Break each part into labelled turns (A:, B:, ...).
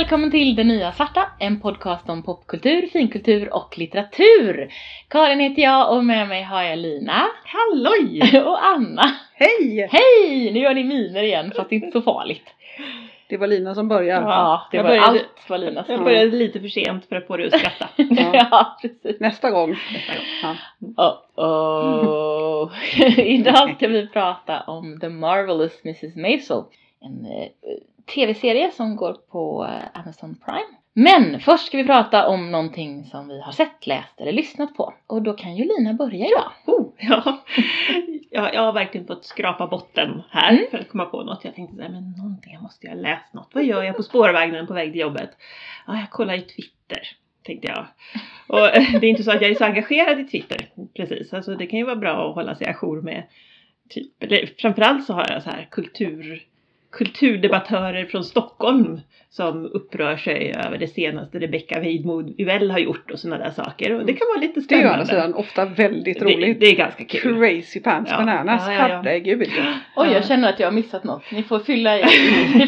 A: välkommen till Det Nya Svarta, en podcast om popkultur, finkultur och litteratur. Karin heter jag och med mig har jag Lina
B: Halloj!
A: och Anna.
B: Hej!
A: Hej! Nu gör ni miner igen fast det är inte så farligt.
B: Det var Lina som började.
A: Ja, det
C: jag
A: var
C: började-
A: allt var Linas.
C: Jag började lite för sent för att få dig att skratta.
A: ja, precis.
B: Nästa gång.
C: Nästa gång.
B: Ja.
A: Oh, oh. Idag ska vi prata om The Marvelous Mrs Maisel. En eh, tv-serie som går på eh, Amazon Prime. Men först ska vi prata om någonting som vi har sett, läst eller lyssnat på. Och då kan ju Lina börja idag.
C: Oh, ja. ja, jag har verkligen fått skrapa botten här
A: Mm.
C: för att komma på något. Jag tänkte såhär, men någonting, jag måste ju ha läst något. Vad gör jag på spårvagnen på väg till jobbet? Ja, jag kollar i Twitter, tänkte jag. Och det är inte så att jag är så engagerad i Twitter, precis. Alltså det kan ju vara bra att hålla sig ajour med, typ, eller framförallt så har jag så här kultur, kulturdebattörer från Stockholm som upprör sig över det senaste Rebecca Weidmo Uvell har gjort och sådana där saker. Och det kan vara lite
B: Det är ju å
C: spännande.
B: andra sidan ofta väldigt roligt.
C: Det, det är ganska kul.
B: Crazy pants
C: Ja.
B: bananas,
C: Ja, ja, ja.
B: herregud.
A: Oj,
C: Ja.
A: jag känner att jag har missat något. Ni får fylla i,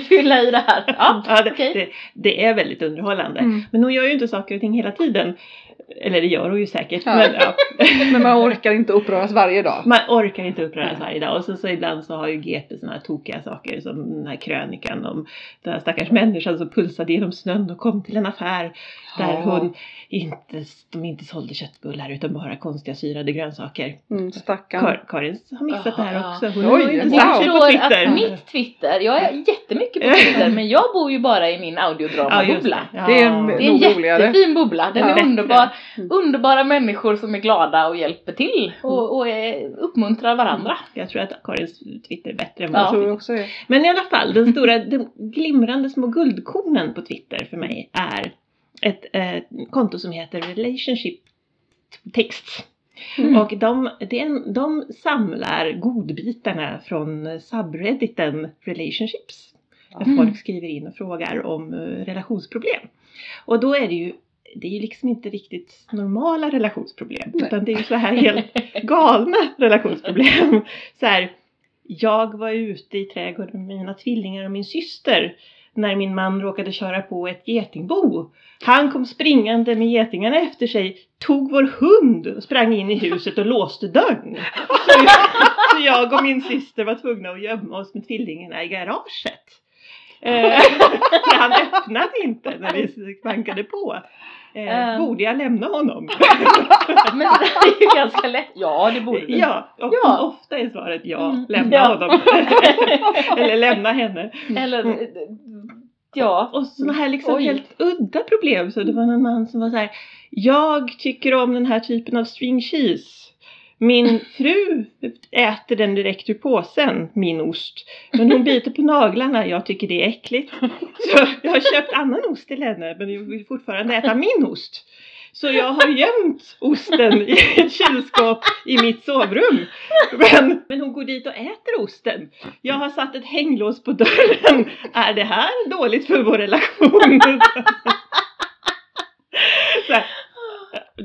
A: fylla i det här. Ja,
C: Ja, det,
A: okej.
C: det, det är väldigt underhållande.
B: Mm.
C: Men hon gör ju inte saker och ting hela tiden. Eller det gör hon ju säkert.
B: Ja.
C: Men ja,
B: Men man orkar inte uppröras varje dag.
C: man orkar inte uppröras varje dag. Och sen så ibland så har ju GP sådana här tokiga saker som den här krönikan om den här stackars människan som pulsade genom snön och kom till en affär där
B: Ja.
C: hon inte, de inte sålde köttbullar utan bara konstiga syrade grönsaker.
B: Mm, stackarn.
C: Kar, Karin har missat det här också. Hon
B: Oj,
C: har ju inte
A: Jag
C: på Twitter.
A: att mitt Twitter, jag är jättemycket på Twitter men jag bor ju bara i min audiodrama-bubbla.
C: det. Ja.
B: Det är en-
A: Det är en jättefin bubbla, den
B: Ja.
A: är underbar.
B: Mm.
A: Underbara människor som är glada och hjälper till och, och är, uppmuntrar varandra.
C: Jag tror att Karins Twitter är bättre än
A: Ja.
B: Jag tror också det.
C: Men i alla fall, den stora, de glimrande små guldkornen på Twitter för mig är ett eh, konto som heter Relationship Texts.
A: Mm.
C: Och de, en, de samlar godbitarna från subredditen Relationships. Där
A: Mm.
C: folk skriver in och frågar om eh, relationsproblem. Och då är det ju det är ju liksom inte riktigt normala relationsproblem.
B: Nej.
C: Utan det är ju så här helt galna relationsproblem. Så här, jag var ute i trädgården med mina tvillingar och min syster när min man råkade köra på ett getingbo. Han kom springande med getingarna efter sig, tog vår hund och sprang in i huset och låste dörren. Så, så jag och min syster var tvungna att gömma oss med tvillingarna i garaget. Eh, för han öppnade inte när vi bankade på. Eh,
A: Ehm.
C: borde jag lämna honom?
A: Men det är ju ganska lätt. Ja, det borde du.
C: Ja, och
A: Ja.
C: ofta är svaret ja,
A: Mm.
C: lämna
A: Ja.
C: honom. Eller lämna henne.
A: Eller,
C: Mm.
A: ja.
C: Och sådana här liksom
A: Oj.
C: helt udda problem. Så det var en man som var så här. Jag tycker om den här typen av string cheese. Min fru äter den direkt ur påsen, min ost. Men hon biter på naglarna, jag tycker det är äckligt. Så jag har köpt annan ost till henne, men jag vill fortfarande äta min ost. Så jag har gömt osten i ett kylskåp i mitt sovrum. Men, men hon går dit och äter osten. Jag har satt ett hänglås på dörren. Är det här dåligt för vår relation? Så här,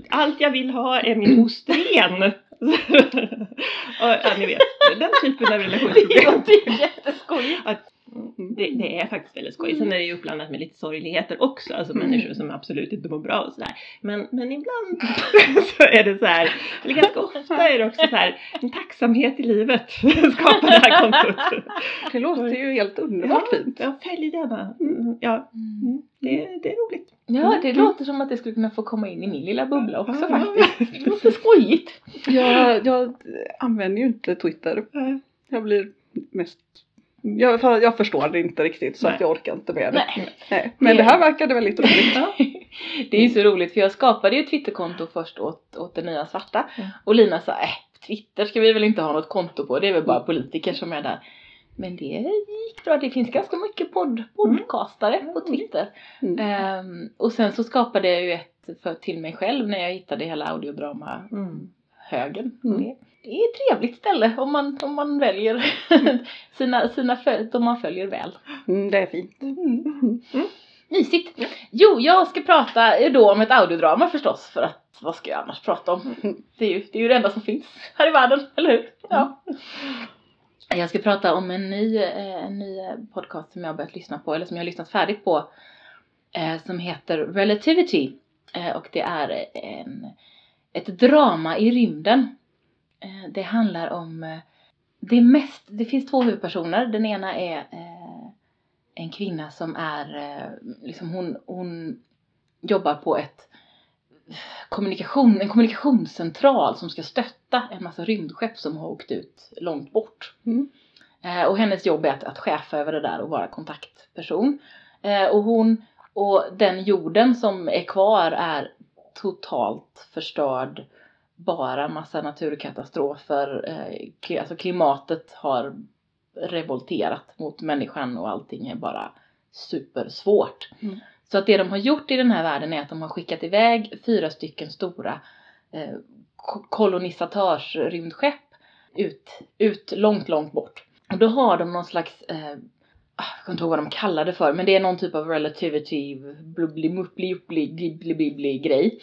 C: allt jag vill ha är min ost ren. ja, ni vet, den typen av
A: Det
C: relationsproblem.
A: låter ju jätteskojigt.
C: Det, det är faktiskt väldigt skoj. Sen är det ju uppblandat med lite sorgligheter också. Alltså
B: Mm.
C: människor som absolut inte mår bra och sådär. Men, men ibland så är det så här, eller ganska ofta är det också så här, en tacksamhet i livet skapar det här kontot.
B: Det låter ju helt underbart fint.
C: Ja, följ denna. Mm, Ja, mm, det, det är roligt.
A: Ja, det
C: Mm.
A: låter som att det skulle kunna få komma in i min lilla bubbla också
C: Ja.
A: faktiskt. Det låter skojigt.
B: Jag, jag använder ju inte Twitter. Jag blir mest... Jag, jag förstår det inte riktigt så
C: Nej.
B: att jag orkar inte med det.
A: Nej.
B: Nej. Men det här verkade väldigt roligt.
C: Ja.
A: Det är ju så roligt för jag skapade ju ett Twitterkonto först åt, åt det nya svarta.
C: Mm.
A: Och Lina sa, äh, Twitter ska vi väl inte ha något konto på, det är väl bara politiker som är där. Men det gick bra, det finns ganska mycket podd, podcastare på Twitter.
B: Mm.
A: Ehm, och sen så skapade jag ju ett för, till mig själv när jag hittade hela audiodrama
C: Mm.
A: högen.
B: Mm.
A: Det, är ett trevligt ställe om man, om man väljer sina, sina de man följer väl.
B: Mm, det är fint.
A: Mysigt! Jo, jag ska prata då om ett audiodrama förstås för att vad ska jag annars prata om? Det är ju det, är ju det enda som finns här i världen, eller hur? Ja. Jag ska prata om en ny, eh, en ny podcast som jag har börjat lyssna på, eller som jag har lyssnat färdigt på eh, som heter Relativity. Eh, och det är en, ett drama i rymden. Eh, det handlar om, eh, det, är mest, det finns två huvudpersoner. Den ena är eh, en kvinna som är, liksom hon, hon jobbar på ett kommunikation, en kommunikationscentral som ska stötta en massa rymdskepp som har åkt ut långt bort.
B: Mm.
A: Och hennes jobb är att, att chefa över det där och vara kontaktperson. Och hon och den jorden som är kvar är totalt förstörd. Bara massa naturkatastrofer. Eh, alltså klimatet har revolterat mot människan och allting är bara supersvårt.
B: Mm.
A: Så att det de har gjort i den här världen är att de har skickat iväg fyra stycken stora eh, ko- kolonisatörsrymdskepp ut, ut långt, långt bort. Och då har de någon slags, eh, jag kommer inte ihåg vad de kallar det för, men det är någon typ av relativity blubbli grej.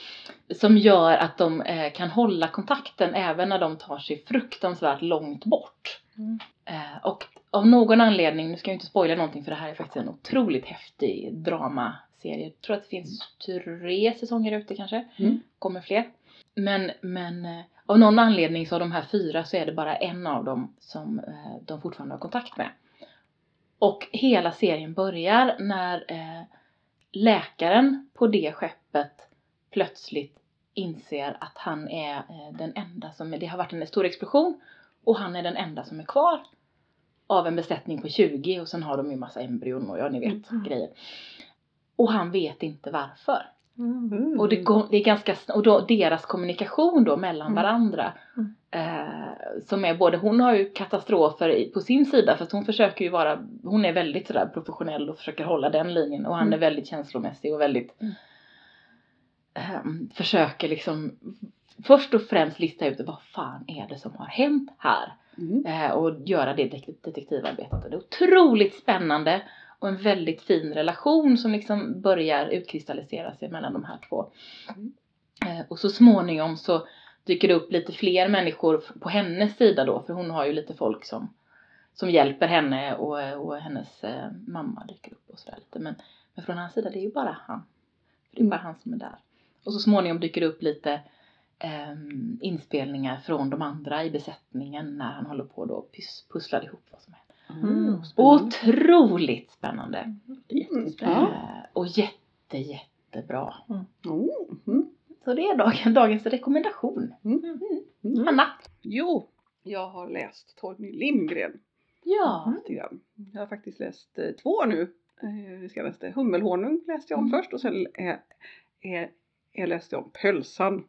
A: Som gör att de eh, kan hålla kontakten även när de tar sig fruktansvärt långt bort.
B: Mm.
A: Eh, och av någon anledning, nu ska jag inte spoila någonting för det här är faktiskt en otroligt häftig dramaserie. Jag tror att det finns tre säsonger ute kanske.
B: Mm.
A: Kommer fler. Men, men eh, av någon anledning så av de här fyra så är det bara en av dem som eh, de fortfarande har kontakt med. Och hela serien börjar när eh, läkaren på det skeppet plötsligt inser att han är eh, den enda som, det har varit en stor explosion och han är den enda som är kvar av en besättning på 20 och sen har de ju massa embryon och ja ni vet
B: Mm.
A: grejer. Och han vet inte varför.
B: Mm.
A: Och det, går- det är ganska, och då deras kommunikation då mellan
C: Mm.
A: varandra.
C: Mm.
A: Eh, som är både, hon har ju katastrofer i, på sin sida för att hon försöker ju vara, hon är väldigt sådär professionell och försöker hålla den linjen och han
C: Mm.
A: är väldigt känslomässig och väldigt
C: Mm.
A: ehm, försöker liksom först och främst lista ut vad fan är det som har hänt här
B: Mm.
A: eh, och göra det detek- detektivarbetet. Och det är otroligt spännande och en väldigt fin relation som liksom börjar utkristallisera sig mellan de här två.
B: Mm.
A: Eh, och så småningom så dyker det upp lite fler människor på hennes sida då, för hon har ju lite folk som, som hjälper henne och, och hennes eh, mamma dyker upp och sådär lite. Men, men från hans sida, det är ju bara han. Det är bara han som är där. Och så småningom dyker det upp lite ehm, inspelningar från de andra i besättningen när han håller på då och pusslar ihop vad som händer.
B: Mm. Spännande.
A: Otroligt spännande!
C: Det är jättespännande.
A: Eh, och jätte, jättebra.
B: Oh. Mm.
A: Så det är dagen, dagens rekommendation.
B: Mm. Mm.
A: Hanna?
B: Jo, jag har läst Torgny Lindgren
A: Ja.
B: lite. Jag har faktiskt läst eh, två nu. Eh, vi ska läste Hummelhonung läste jag om
A: Mm.
B: först och sen är, är, jag läste om Pölsan.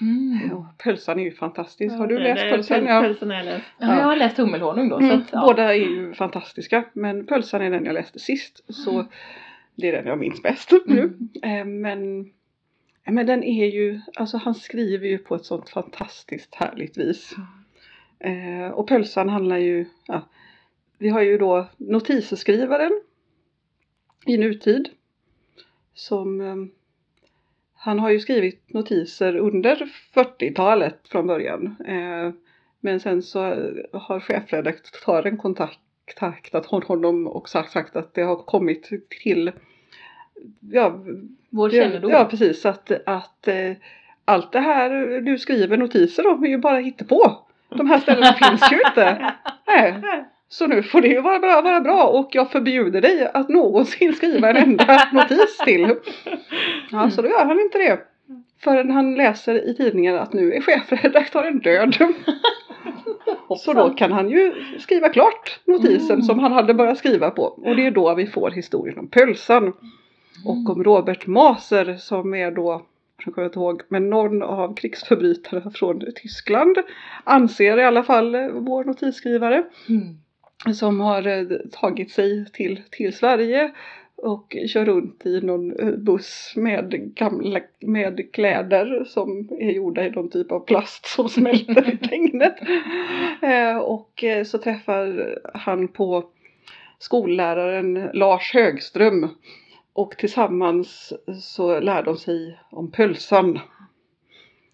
A: Mm.
B: Ja, Pölsan är ju fantastisk. Har du
C: det-
B: läst
C: det-
B: Pölsan?
C: Pöl-
B: Ja.
C: Pölsan jag läst.
A: Ja, jag har läst Hummelhonung då. Så
B: Mm,
A: att, ja.
B: Båda är ju fantastiska men Pölsan är den jag läste sist. Så
A: Mm.
B: det är den jag minns bäst nu.
A: Mm.
B: Eh, Men, eh, men den är ju, alltså han skriver ju på ett sånt fantastiskt härligt vis. Eh, och Pölsan handlar ju, ja, vi har ju då notisskrivaren i nutid. Som, han har ju skrivit notiser under 40-talet från början. Eh, men sen så har chefredaktören kontaktat honom och sagt, sagt att det har kommit till ja,
A: Vår kännedom.
B: ja precis, att, att eh, allt det här du skriver notiser om är ju bara hittepå. De här ställena finns ju inte. Nej. Så nu får det ju vara bra, vara bra och jag förbjuder dig att någonsin skriva en enda notis till. Ja, så då gör han inte det. Förrän han läser i tidningen att nu är chefredaktören död. Så då kan han ju skriva klart notisen
A: Mm.
B: som han hade börjat skriva på. Och det är då vi får historien om pölsan. Och om Robert Maser som är då, jag kommer inte ihåg, men någon av krigsförbrytarna från Tyskland anser i alla fall vår notisskrivare
A: Mm.
B: Som har eh, tagit sig till, till Sverige och kör runt i någon eh, buss med, gamla, med kläder som är gjorda i någon typ av plast som smälter i regnet. Eh, Och så träffar han på skolläraren Lars Högström och tillsammans så lär de sig om pölsan.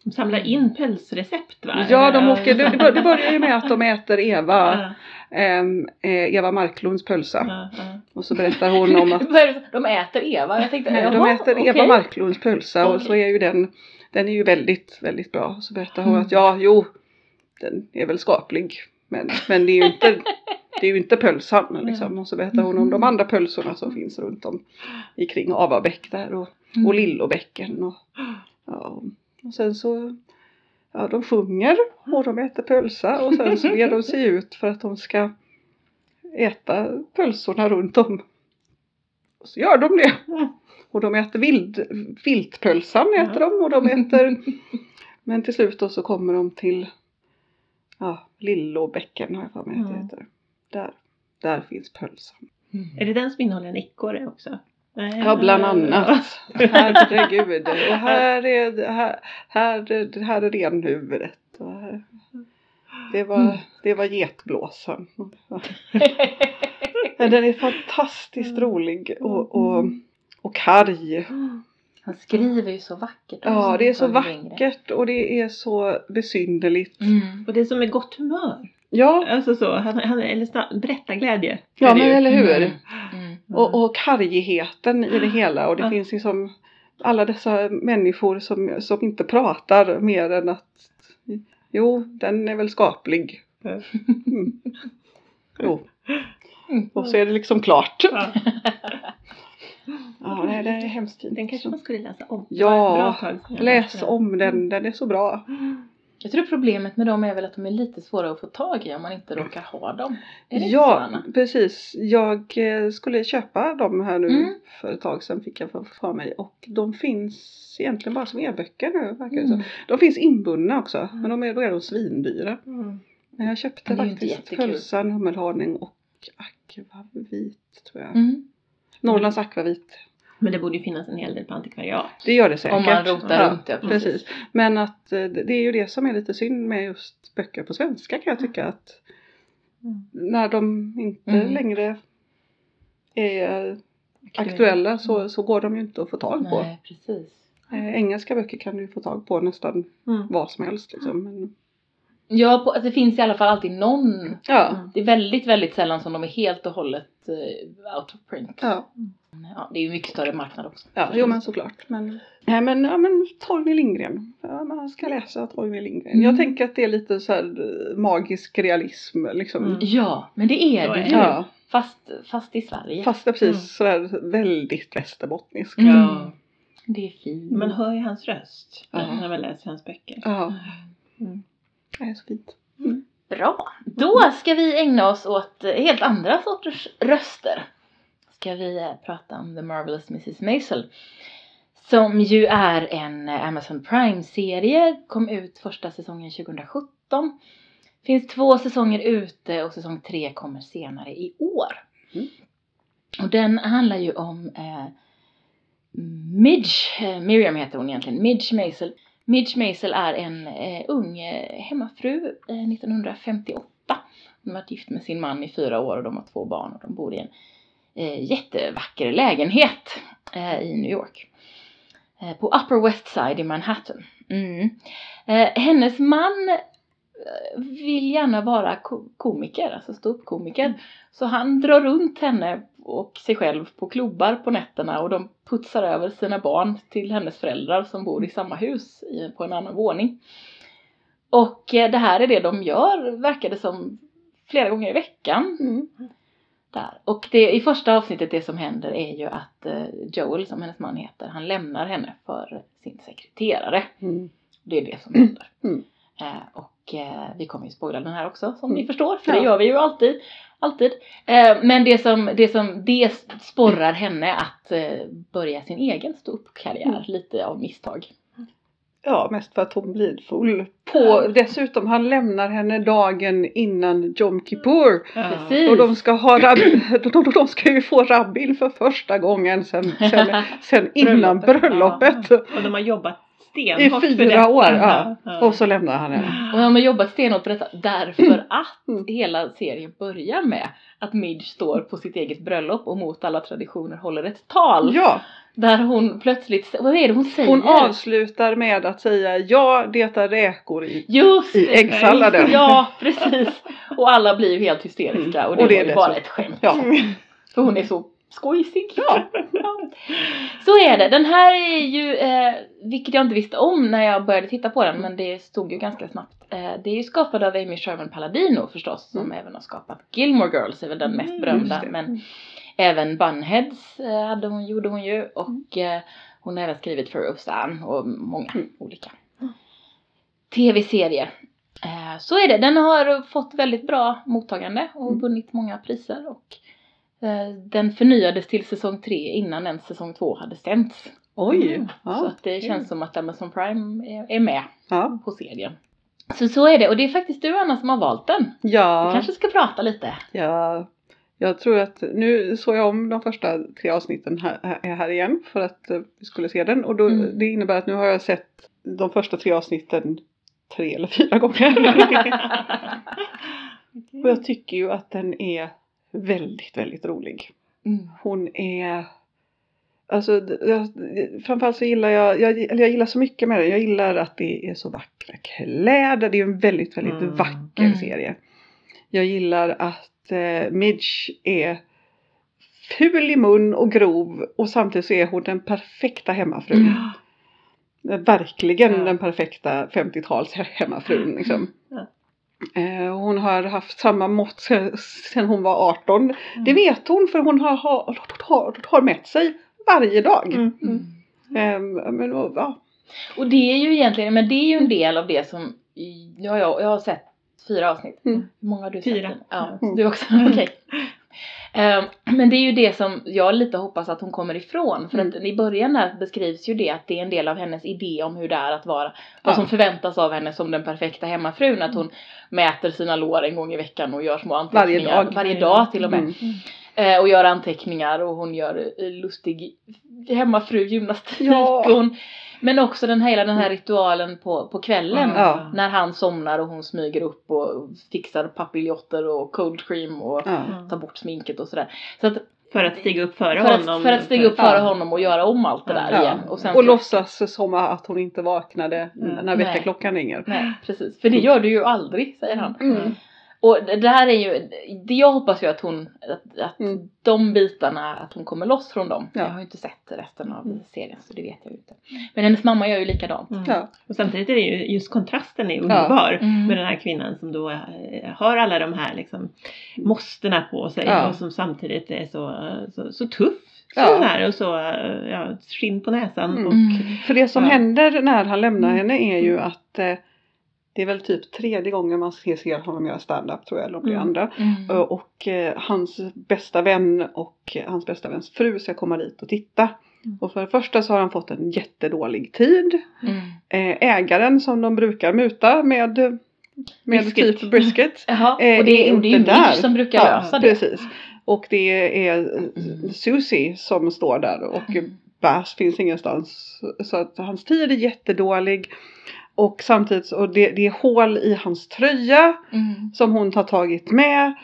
C: De samlar in pälsrecept va?
B: Ja, de åker, det, det bör- det börjar ju med att de äter Eva,
C: Ja,
B: eh, Eva Marklunds pölsa.
C: ja, ja.
B: Och så berättar hon om att
A: De äter Eva. Jag tänkte,
B: Nej, de äter. Eva Marklunds pölsa och så är ju den, den är ju väldigt, väldigt bra. Så berättar hon
A: Mm.
B: att ja, jo, den är väl skaplig. Men, men det är ju inte, det är ju inte pölsan liksom. Och så berättar hon om de andra pölsorna som finns runt om i kring Avabäck där och,
A: Mm.
B: och Lillobäcken. Och, ja, och sen så, ja de sjunger och de äter pölsa och sen så ger de sig ut för att de ska äta pölsorna runt om. Och så gör de det. Och de äter vild, viltpölsan äter de och de äter Men till slut då så kommer de till ja, Lillåbäcken har jag för mig att det
C: Mm.
B: heter. Där, där finns pölsan.
C: Är det den som innehåller en ekorre också? Nej.
B: Ja bland annat. Herregud. Och här är, här, här, här är renhuvudet. Och här, det var,
A: Mm.
B: det var getblåsan. Men Den är fantastiskt
C: Mm.
B: rolig och, och, och karg.
A: Han skriver ju så vackert.
B: Ja, det är så vackert och det är så besynnerligt.
A: Mm.
C: Och det är som med gott humör.
B: Ja,
C: Alltså så, han, han, eller berättarglädje.
B: ja men eller hur?
A: Mm. Mm.
B: Och, och kargigheten i det hela och det finns liksom alla dessa människor som, som inte pratar mer än att jo, den är väl skaplig. Mm. Jo,
A: Mm.
B: och så är det liksom klart.
C: Ja.
B: Nej, det är hemskt fint.
C: Den kanske man skulle läsa om.
B: Ja, Läs om den, den är så bra.
A: Jag tror problemet med dem är väl att de är lite svåra att få tag i om man inte råkar ha dem. Så,
B: Ja, precis. Jag eh, skulle köpa dem här nu
A: Mm.
B: för ett tag sedan fick jag för, för mig och de finns egentligen bara som e-böcker nu verkar det.
A: Mm.
B: De finns inbundna också men de är, då är de svindyra.
C: Mm.
B: Men jag köpte faktiskt pölsan, hummelhonung och akvavit tror jag.
A: Mm.
B: Norrlands akvavit.
C: Men det borde ju finnas en hel del på antikvariat.
B: Det gör det säkert.
A: Om man rotar
B: Ja,
A: runt, ja precis.
B: precis. Men att eh, det det är ju det som är lite synd med just böcker på svenska kan jag tycka att
C: Mm.
B: när de inte
A: Mm.
B: längre är aktuella så, så går de ju inte att få tag på.
A: Nej, precis.
B: Eh, engelska böcker kan du få tag på nästan
C: Mm.
B: vad som helst liksom. Men,
A: Ja, på, det finns i alla fall alltid någon.
B: ja,
C: Mm.
A: Det är väldigt, väldigt sällan som de är helt och hållet eh, out of print.
B: ja,
A: Ja, det är ju mycket större marknad också.
B: ja, jo men såklart. Men, nej, men, ja, men Torgny Lindgren. Ja, man ska läsa Torgny Lindgren.
A: Mm.
B: Jag tänker att det är lite så här eh, magisk realism liksom.
C: Mm.
A: Ja, men det är det ju.
B: Ja,
A: Fast, fast i Sverige.
B: fast det är precis
C: Mm.
B: sådär väldigt västerbottniskt.
A: Mm.
C: Ja.
A: Det är fint.
C: Man hör ju hans röst
B: Ja.
C: när man läser hans böcker.
B: Ja,
C: Mm.
B: det är så fint.
A: Bra. Då ska vi ägna oss åt helt andra sorters röster. Ska vi eh, prata om The Marvelous Mrs. Maisel. Som ju är en eh, Amazon Prime-serie. Kom ut första säsongen 2017. Finns två säsonger ute och säsong tre kommer senare i år.
B: Mm.
A: Och den handlar ju om eh, Midge, eh, Miriam heter hon egentligen, Midge Maisel. Midge Maisel är en eh, ung eh, hemmafru eh, 1958. Hon har varit gift med sin man i fyra år och de har två barn och de bor i en jättevacker lägenhet eh, i New York. Eh, på Upper West Side i Manhattan. Mm. Eh, hennes man eh, vill gärna vara ko- komiker, alltså ståuppkomiker. Så han drar runt henne och sig själv på klubbar på nätterna och de putsar över sina barn till hennes föräldrar som bor i samma hus på en annan våning. Och eh, det här är det de gör, verkar det som, flera gånger i veckan.
B: Mm.
A: Där. Och det, i första avsnittet det som händer är ju att eh, Joel, som hennes man heter, han lämnar henne för sin sekreterare.
B: Mm.
A: Det är det som händer.
B: Mm.
A: Eh, och eh, vi kommer ju spoila den här också som ni
B: Mm.
A: förstår, för
B: Ja.
A: det gör vi ju alltid. alltid. Eh, men det som, det som det sporrar henne att eh, börja sin egen ståuppkarriär,
B: Mm.
A: lite av misstag.
B: Ja, mest för att hon blir full. På,
A: Ja.
B: Dessutom, han lämnar henne dagen innan Jom Kippur.
C: Ja.
B: Och de ska, ha rab- de, de, de ska ju få rabbin för första gången sen, sen, sen innan
C: Bröllopet.
B: bröllopet.
C: Och de har jobbat
B: I
C: stenhårt för
B: fyra
C: detta.
B: år. Ja. Och så lämnar han henne.
A: Och de har jobbat stenhårt på detta därför att
B: Mm.
A: hela serien börjar med att Midge står på sitt eget bröllop och mot alla traditioner håller ett tal.
B: Ja,
A: Där hon plötsligt, vad är det hon säger?
B: Hon avslutar med att säga ja, det är räkor i.
A: Just
B: i äggsalladen.
A: Ja, precis. Och alla blir ju helt hysteriska och det,
B: Och det är
A: ju bara
B: så.
A: ett skämt.
B: Ja.
A: För hon är så skojsig.
B: Ja.
A: Ja. Så är det. Den här är ju, eh, vilket jag inte visste om när jag började titta på den, men det stod ju ganska snabbt. Eh, det är ju skapad av Amy Sherman Palladino förstås, som även har skapat Gilmore Girls, är väl den mest
C: Mm,
A: berömda. Men även Bunheads eh, hade hon, gjorde hon ju och eh, hon har även skrivit för Roseanne och många
B: Mm.
A: olika tv-serier. Eh, så är det. Den har fått väldigt bra mottagande och
B: Mm.
A: vunnit många priser och den förnyades till säsong 3 innan ens säsong 2 hade sänts.
B: Oj!
A: Så
B: Ja.
A: att det känns som att Amazon Prime är, med
B: Ja.
A: på serien. Så så är det och det är faktiskt du Anna som har valt den. Vi
B: Ja.
A: kanske ska prata lite.
B: ja. Jag tror att nu såg jag om de första tre avsnitten här, här- igen för att eh, vi skulle se den och då,
A: Mm.
B: det innebär att nu har jag sett de första tre avsnitten tre eller fyra gånger. och jag tycker ju att den är väldigt, väldigt rolig.
A: Mm.
B: Hon är Alltså jag, framförallt så gillar jag, jag, jag gillar så mycket med den. Jag gillar att det är så vackra kläder. Det är en väldigt, väldigt
C: Mm.
B: vacker
A: Mm.
B: serie. Jag gillar att eh, Midge är ful i mun och grov och samtidigt så är hon den perfekta hemmafrun.
A: Mm.
B: Verkligen
C: Ja.
B: den perfekta 50-tals he- hemmafrun liksom.
C: Ja.
B: Eh, hon har haft samma mått se- sedan hon var 18.
C: Mm.
B: Det vet hon för hon har, har, har, har med sig varje dag.
C: Mm.
A: Mm.
B: Eh, men, och, ja.
A: Och det är ju egentligen, men det är ju en del av det som, ja, jag, jag har sett fyra avsnitt.
B: Mm.
A: Hur många har du
C: Fyra.
A: sett? Ja,
B: Mm.
A: du också? Okej. Ehm, men det är ju det som jag lite hoppas att hon kommer ifrån. För
B: Mm.
A: att i början där beskrivs ju det att det är en del av hennes idé om hur det är att vara, vad
B: Ja.
A: som förväntas av henne som den perfekta hemmafrun. Att hon mäter sina lår en gång i veckan och gör små
B: Varje
A: anteckningar.
B: dag.
A: Varje dag till och med.
B: Mm.
A: Eh, och gör anteckningar och hon gör eh, lustig hemmafru gymnastik.
B: Ja.
A: Hon, men också den, hela den här ritualen på, på kvällen.
B: Ja.
A: När han somnar och hon smyger upp och fixar papiljotter och cold cream och
B: Ja.
A: tar bort sminket och sådär. Så att,
C: För att stiga upp före
A: för,
C: honom.
A: att, för att stiga upp före
B: Ja.
A: honom och göra om allt det där
B: Ja.
A: igen. Och, sen
B: Och
A: så-
B: låtsas som att hon inte vaknade
C: Mm.
B: när väckarklockan ringer.
A: Nej, precis. För det gör du ju aldrig, säger han.
B: Mm.
A: Och det här är ju, det jag hoppas ju att hon, att, att
B: Mm.
A: de bitarna, att hon kommer loss från dem.
B: Ja.
A: Jag har ju inte sett resten av
B: Mm.
A: serien så det vet jag ju inte. Men hennes mamma gör ju likadant.
C: Mm.
B: Ja.
C: Och samtidigt är det ju just kontrasten är underbar.
A: Mm.
C: Med den här kvinnan som då eh, har alla de här liksom måstena på sig
B: Ja.
C: och som samtidigt är så, så, så tuff. Så
B: Ja.
C: här och så eh, ja, skinn på näsan.
B: Mm.
C: Och,
A: Mm.
B: För det som
C: Ja.
B: händer när han lämnar henne är ju att eh, det är väl typ tredje gången man ser, ser honom göra stand-up tror jag, eller om det är
C: Mm.
B: andra.
A: Mm.
B: Och, och eh, hans bästa vän och eh, hans bästa väns fru ska komma dit och titta.
C: Mm.
B: Och för det första så har han fått en jättedålig tid.
A: Mm.
B: Eh, ägaren som de brukar muta med, med
C: Brisket.
B: typ brisket.
A: Jaha,
B: Eh,
A: och det,
B: är
A: det är
B: inte
A: Midge
B: där.
A: som brukar
B: Ja,
A: lösa det.
B: Precis. Och det är eh,
A: Mm.
B: Susie som står där och
A: Mm.
B: Bass finns ingenstans. Så att hans tid är jättedålig. Och samtidigt och det, det är hål i hans tröja
A: Mm.
B: som hon har tagit med.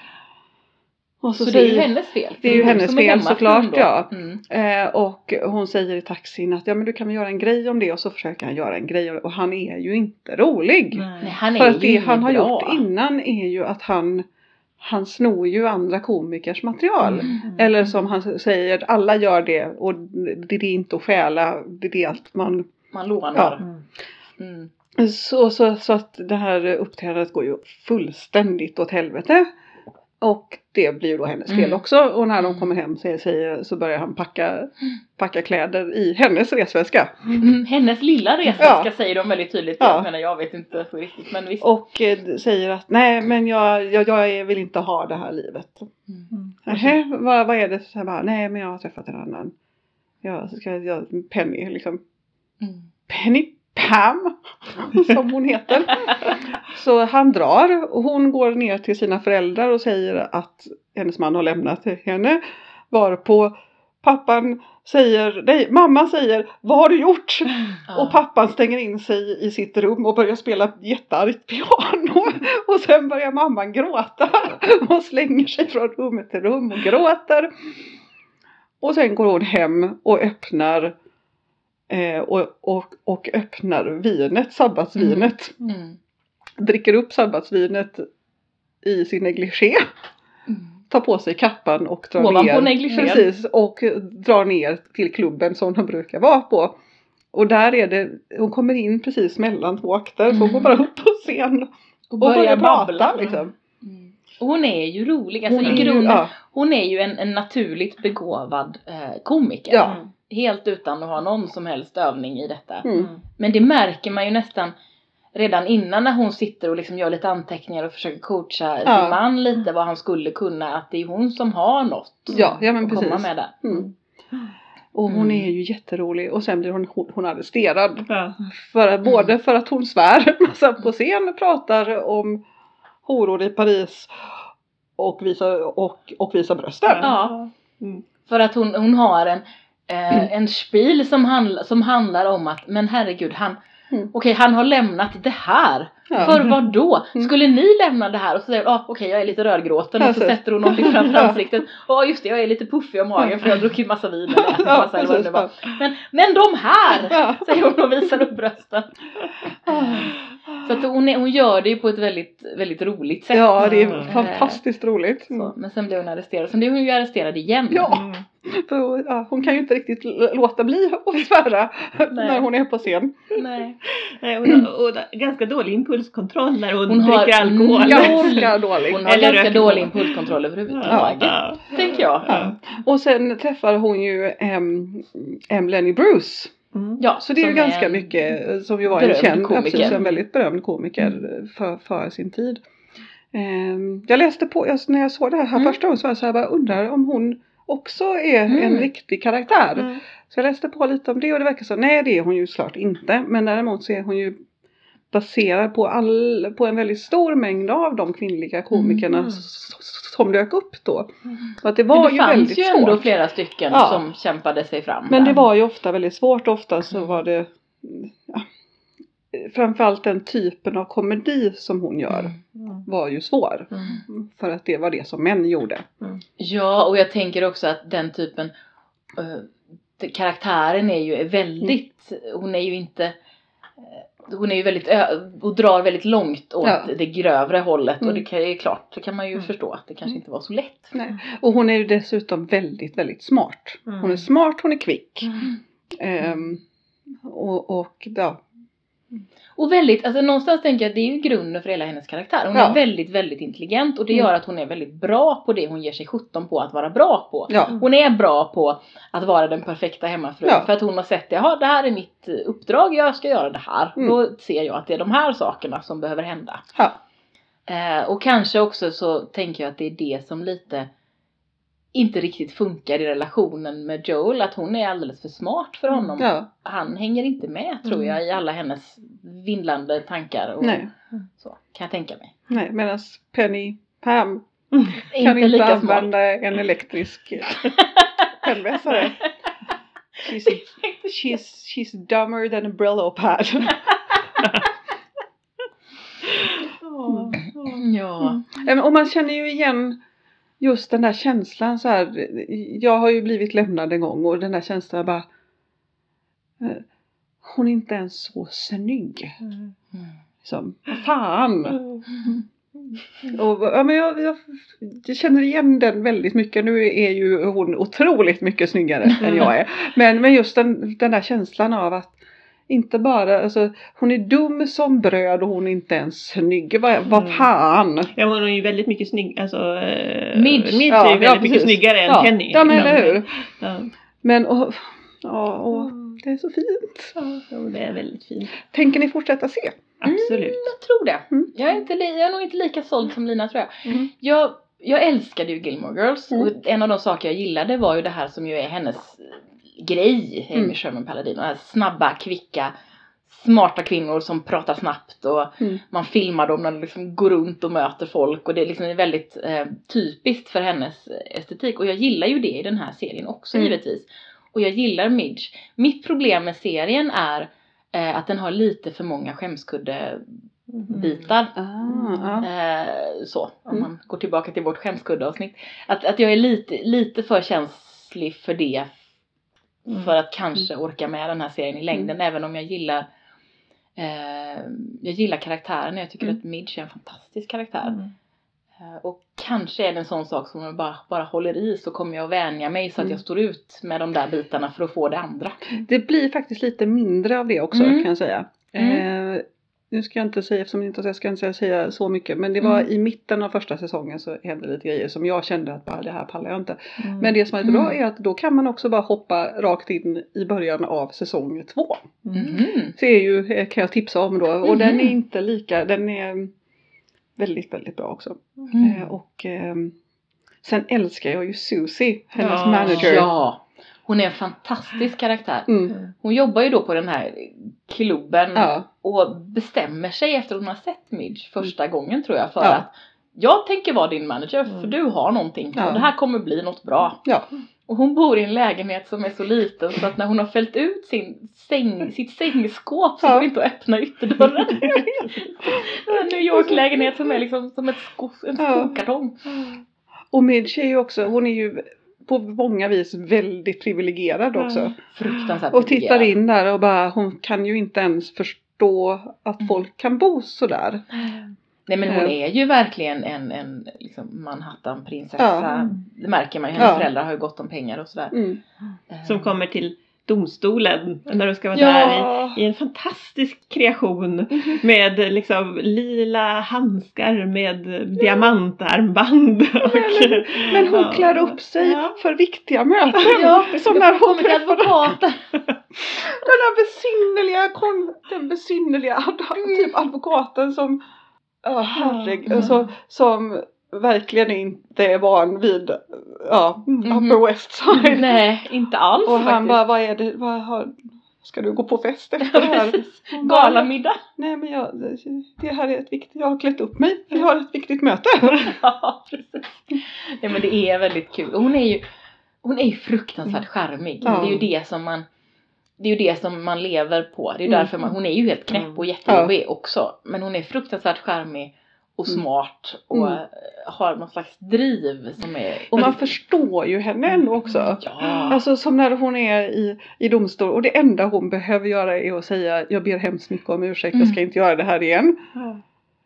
B: Och
A: Så,
B: så,
A: det är ju hennes fel.
B: Det är ju
A: Hon
B: hennes fel såklart, ja.
A: Mm.
B: eh, och hon säger i taxin att ja men du kan väl göra en grej om det och så försöker han göra en grej det. Och han är ju inte rolig.
A: Nej, han är
B: För att det han har
A: bra.
B: gjort innan är ju att han han snor ju andra komikers material.
A: Mm.
B: Eller som han säger, alla gör det och det är inte att stjäla, det är att man...
A: Man lånar.
B: Ja.
C: Mm.
A: Mm.
B: Så, så, så att det här uppträdandet går ju fullständigt åt helvete. Och det blir då hennes fel
A: Mm.
B: också. Och när de
A: Mm.
B: kommer hem så, säger, så börjar han packa, packa kläder i hennes resväska.
A: Mm. Hennes lilla resväska
B: Ja.
A: säger de väldigt tydligt.
B: Ja.
A: Jag menar jag vet inte så riktigt men visst.
B: Och eh, säger att nej men jag, jag, jag vill inte ha det här livet.
A: Mm.
C: Mm.
B: Nähä, vad, vad är det? Så bara, nej men jag har träffat en annan. Jag ska, jag, Penny liksom.
A: Mm.
B: Penny Pam som hon heter. Så han drar och hon går ner till sina föräldrar och säger att hennes man har lämnat henne. Varpå pappan säger, nej mamma säger, vad har du gjort?
A: Ja.
B: Och pappan stänger in sig i sitt rum och börjar spela jätteargt piano. Och sen börjar mamman gråta och slänger sig från rummet till rum och gråter. Och sen går hon hem och öppnar eh, och, och, och öppnar vinet, sabbatsvinet.
A: Mm.
B: Dricker upp sabbatsvinet i sin negligé.
A: Mm.
B: Tar på sig kappan och drar
A: Ovanpå
B: ner.
A: negligén.
B: Precis, och drar ner till klubben som hon brukar vara på. Och där är det, hon kommer in precis mellan två akter så hon går
A: Mm.
B: bara upp på scen
A: Och
B: och börjar
A: börjar
B: prata liksom.
A: Mm. Och hon är ju rolig, alltså
B: Hon
A: i
B: är ju-
A: grunden.
B: ja.
A: Hon är ju en, en naturligt begåvad eh, komiker.
B: Ja.
A: Helt utan att ha någon som helst övning i detta.
B: Mm.
A: Men det märker man ju nästan redan innan när hon sitter och liksom gör lite anteckningar och försöker coacha
B: Ja.
A: sin man lite vad han skulle kunna. Att det är hon som har något
B: Ja, ja men
A: att komma
B: precis.
A: med där.
B: Mm. Och hon
A: Mm.
B: är ju jätterolig och sen blir hon, hon, hon arresterad.
C: Ja.
B: För,
A: Mm.
B: Både för att hon svär massa på scen och pratar om horor i Paris och visar, och, och visar brösten.
A: Ja.
C: Mm.
A: För att hon, hon har en, eh, en spil som, handl, som handlar om att men herregud han
B: Mm.
A: Okej han har lämnat det här.
B: Ja.
A: För vad då?
B: Mm.
A: Skulle ni lämna det här? Och så säger ah, okej jag är lite rödgråten och så sätter hon någonting framför
B: Ja.
A: ansiktet. Ja just det jag är lite puffig om magen för jag har druckit massa vin eller ätit massa eller vad det var. Men, men de här!
B: Ja.
A: Säger hon och visar upp brösten. Så att hon, är, hon gör det ju på ett väldigt, väldigt roligt sätt.
B: ja, det är
C: Mm.
B: fantastiskt roligt.
A: Så, men sen blir hon arresterad. Sen blir hon ju arresterad igen.
B: Ja.
C: Mm.
B: För, ja, hon kan ju inte riktigt låta bli att svära när hon är på scen.
A: Nej.
C: Nej, hon har, och ganska dålig impulskontroll när hon,
A: Hon har
C: dricker alkohol.
B: Ganska dålig.
A: Hon har
C: Eller
A: ganska dålig impulskontroll överhuvudtaget.
C: Ja.
A: Tänker jag.
C: Ja.
B: Och sen träffar hon ju em, em Lenny Bruce.
C: Mm.
A: Ja,
B: Så det är ju ganska
A: en-
B: mycket, som ju var en känd,
A: komiker.
B: absolut, en väldigt berömd komiker för, för sin tid. Em, jag läste på, jag, när jag såg det här, här
A: Mm.
B: första gången så var jag så här, bara undrar om hon också är en
A: Mm.
B: riktig karaktär.
C: Mm.
B: Så jag läste på lite om det och det verkar så, nej det är hon ju såklart inte. Men däremot så är hon ju baserad på, all, på en väldigt stor mängd av de kvinnliga komikerna
C: Mm.
B: som dök upp då. Och att det
A: Men
B: var
A: det
B: ju
A: fanns
B: väldigt
A: ju ändå
B: svårt.
A: flera stycken
B: Ja.
A: som kämpade sig fram.
B: Men det
A: där.
B: var ju ofta väldigt svårt. Ofta så
A: Mm.
B: var det ja, framförallt den typen av komedi som hon gör
A: Mm.
B: var ju svår.
A: Mm.
B: För att det var det som män gjorde.
A: Ja, och jag tänker också att den typen det- karaktären är ju väldigt, hon är ju inte hon är ju väldigt, och drar väldigt långt åt
B: Ja.
A: det grövre hållet och
B: Mm.
A: det kan, är klart, det kan man ju
C: Mm.
A: förstå att det kanske inte var så lätt.
B: Nej. Och hon är ju dessutom väldigt, väldigt smart. Hon är
C: Mm.
B: smart, hon är kvick.
A: Mm.
B: Ehm, och, och ja,
A: Och väldigt, alltså någonstans tänker jag att det är ju grunden för hela hennes karaktär. Hon
B: Ja.
A: är väldigt, väldigt intelligent och det
B: Mm.
A: gör att hon är väldigt bra på det hon ger sig sjutton på att vara bra på.
B: ja,
A: Hon är bra på att vara den perfekta hemmafrun
B: Ja.
A: för att hon har sett det, jaha det här är mitt eh, uppdrag, jag ska göra det här.
B: Mm.
A: Då ser jag att det är de här sakerna som behöver hända.
B: ja.
A: Eh, och kanske också så tänker jag att det är det som lite inte riktigt funkar i relationen med Joel, att hon är alldeles för smart för honom.
B: ja.
A: Han hänger inte med tror
C: Mm.
A: jag i alla hennes vindlande tankar och
B: Nej,
A: så, kan jag tänka mig.
B: nej. Medan Penny Pam kan
A: inte
B: inte
A: lika smart.
B: använda en elektrisk pennvässare. She's, she's, she's dumber than a Brillo pad.
A: Ja.
B: Ja, men- Och man känner ju igen just den där känslan så här. Jag har ju blivit lämnad en gång och den där känslan bara. eh, Hon är inte ens så snygg.
C: Mm.
B: Liksom, fan. Och, ja, men jag, jag, jag känner igen den väldigt mycket. Nu är ju hon otroligt mycket snyggare än jag är. Men, men just den, den där känslan av att inte bara, alltså hon är dum som bröd och hon är inte ens snygg. Vad, vad
C: Mm.
B: fan.
C: Ja, hon är ju väldigt mycket snygg, alltså eh,
A: Midge.
C: Midge
B: Ja,
C: är ju väldigt
B: ja,
C: mycket snyggare än
B: Ja,
C: Penny.
B: ja men eller hur.
C: Ja.
B: Men och, ja, och, det är så fint.
C: Ja, det är väldigt fint.
B: Tänker ni fortsätta se?
C: Absolut.
A: Jag tror det.
B: Mm.
A: Jag, är inte jag är nog inte lika såld som Lina tror jag.
C: Mm.
A: Jag, jag älskade ju Gilmore Girls
B: Mm.
A: och en av de saker jag gillade var ju det här som ju är hennes grej, Amy
B: Mm.
A: Sherman här snabba, kvicka, smarta kvinnor som pratar snabbt och
B: Mm.
A: man filmar dem när de liksom går runt och möter folk och det är liksom väldigt eh, typiskt för hennes estetik och jag gillar ju det i den här serien också
B: Mm.
A: givetvis. Och jag gillar Midge. Mitt problem med serien är eh, att den har lite för många skämskudde bitar.
B: Ah, ja.
A: Eh, så, om
B: Mm.
A: man går tillbaka till vårt skämskuddeavsnitt. Att, att jag är lite, lite för känslig för det.
C: Mm.
A: För att kanske orka med den här serien i längden. Även om jag gillar eh, jag gillar karaktären. Jag tycker
B: Mm.
A: att Midge är en fantastisk karaktär.
C: Mm.
A: Eh, Och kanske är det en sån sak som om jag bara, bara håller i så kommer jag att vänja mig så att
B: Mm.
A: jag står ut med de där bitarna för att få det andra.
B: Det blir faktiskt lite mindre av det också
A: Mm.
B: kan jag säga.
A: Mm.
B: Eh, nu ska jag inte säga, eftersom inte jag ska inte säga så mycket, men det var
A: Mm.
B: i mitten av första säsongen så hände lite grejer som jag kände att bara, det här pallar jag inte.
C: Mm.
B: Men det som är lite bra
A: Mm.
B: är att då kan man också bara hoppa rakt in i början av säsong två.
C: Mm.
B: Det är ju, eh, kan jag tipsa om då, och den är inte lika, den är väldigt, väldigt bra också.
A: Mm.
B: Eh, och ehm, sen älskar jag ju Susie, hennes
C: Ja.
B: manager.
A: Ja! Hon är en fantastisk karaktär.
B: Mm.
A: Hon jobbar ju då på den här klubben
B: Ja.
A: och bestämmer sig efter hon har sett Midge första gången tror jag för
B: Ja.
A: att jag tänker vara din manager för
C: Mm.
A: du har någonting
B: Ja.
A: och det här kommer bli något bra.
B: Ja.
A: Och hon bor i en lägenhet som är så liten så att när hon har fällt ut sin säng, sitt sängskåp så går det inte att öppna ytterdörren. en New York-lägenhet som är liksom som ett sko, en skokartong.
B: Och Midge är ju också, hon är ju på många vis väldigt privilegierad också.
C: Mm.
A: Fruktansvärt
B: Och tittar in där och bara, hon kan ju inte ens förstå att
A: Mm.
B: folk kan bo sådär.
A: Nej men hon
B: Eh.
A: är ju verkligen en, en liksom Manhattan-prinsessa.
B: Ja.
A: Det märker man ju. Hennes
B: Ja.
A: föräldrar har ju gott om pengar och sådär.
B: Mm.
C: Som kommer till domstolen när de ska vara där
B: Ja,
C: i, i en fantastisk kreation
A: Mhm.
C: med liksom lila handskar med diamantarmband. Och,
B: men hon
C: Ja.
B: klär upp sig
C: Ja.
B: för viktiga möten.
A: Ja,
B: Som när hon träffade den där besynnerliga, den besynnerliga typ advokaten som, ja herregud,
A: Mm.
B: alltså, som verkligen inte är van vid, ja,
A: Mhm.
B: Upper West Side.
A: Nej, inte alls
B: och han
A: faktiskt.
B: bara, vad är det, vad har, ska du gå på fest efter det här?
A: Galamiddag.
B: Nej men jag, det här är ett viktigt, jag har klätt upp mig, vi har ett viktigt möte.
A: Ja, precis. Nej men det är väldigt kul. Hon är ju, hon är ju fruktansvärt charmig.
B: Ja.
A: Det är ju det som man det är ju det som man lever på. Det är
B: Mm.
A: därför man, hon är ju helt knäpp och jättejobbig också. Men hon är fruktansvärt charmig och
B: Mm.
A: smart och
B: Mm.
A: eh, har någon slags driv som är...
B: Och man förstår ju henne ändå också.
A: Ja.
B: Alltså som när hon är i, i domstol och det enda hon behöver göra är att säga jag ber hemskt mycket om ursäkt, jag ska
A: Mm.
B: inte göra det här igen.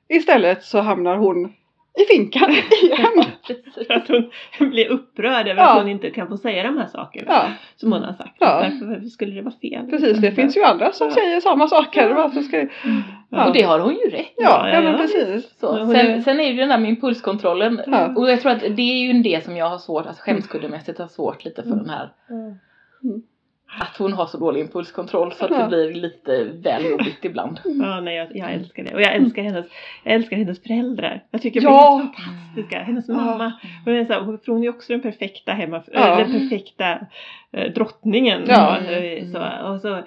B: Istället så hamnar hon i finkan igen.
C: För att hon blir upprörd över
B: Ja.
C: att hon inte kan få säga de här sakerna
B: Ja,
C: som hon har sagt.
B: Ja.
C: Varför, varför skulle det vara fel?
B: precis. Det finns ju andra som
C: Ja.
B: säger samma saker. Varför ska det...
C: Ja.
A: Och det har hon ju rätt.
B: Ja,
C: Ja,
B: ja, men
C: ja,
B: precis.
A: Så. Sen,
C: är-
A: sen är det ju den där med impulskontrollen.
B: Ja.
A: Och jag tror att det är ju det som jag har svårt, alltså skämskuddemässigt har svårt lite för
C: Mm.
A: den här.
B: Mm.
A: Att hon har så dålig impulskontroll så att
B: Ja.
A: det blir lite väl jobbigt ibland.
C: Ja, nej, jag, jag älskar det. Och jag älskar hennes, jag älskar hennes föräldrar. Jag tycker de
B: Ja.
C: är helt fantastiska. Hennes
B: Ja.
C: mamma. Hon är, så här, hon är också den perfekta hemma,
B: Ja.
C: den perfekta eh, drottningen.
B: Ja.
C: Eh, så, och så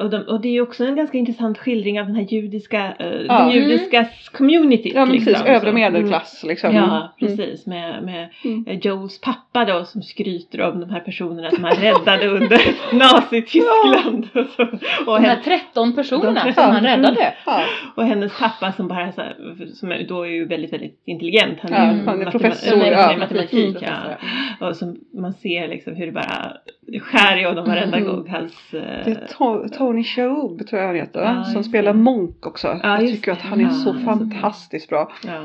C: och, de, och det är också en ganska intressant skildring av den här judiska, eh,
B: Ja.
C: den judiska community.
B: Ja men precis,
C: liksom,
B: övre
C: så.
B: medelklass liksom.
C: Ja,
B: Mm.
C: precis. Med, med
B: Mm.
C: eh, Joes pappa då som skryter om de här personerna som han räddade under Nazityskland. Och,
A: De här
C: hen,
A: 13 personerna
C: De
A: som
C: 13
A: han räddade.
B: Ja.
C: och hennes pappa som bara är så här, som är, då är ju väldigt, väldigt intelligent. Han
B: Ja,
C: är,
A: han
C: ju
B: är
C: matema-
B: professor,
C: nej,
B: ja.
C: matematik. Ja. Och som man ser liksom hur det bara skär i honom varenda
B: Mm.
C: gång hans... eh,
B: Det är To- Tony Shalhoub tror jag han heter,
C: Ja,
B: som spelar
C: det.
B: Monk också.
C: Ja,
B: jag tycker att han är
C: Ja,
B: så
C: det är så bra.
B: fantastiskt bra.
C: ja.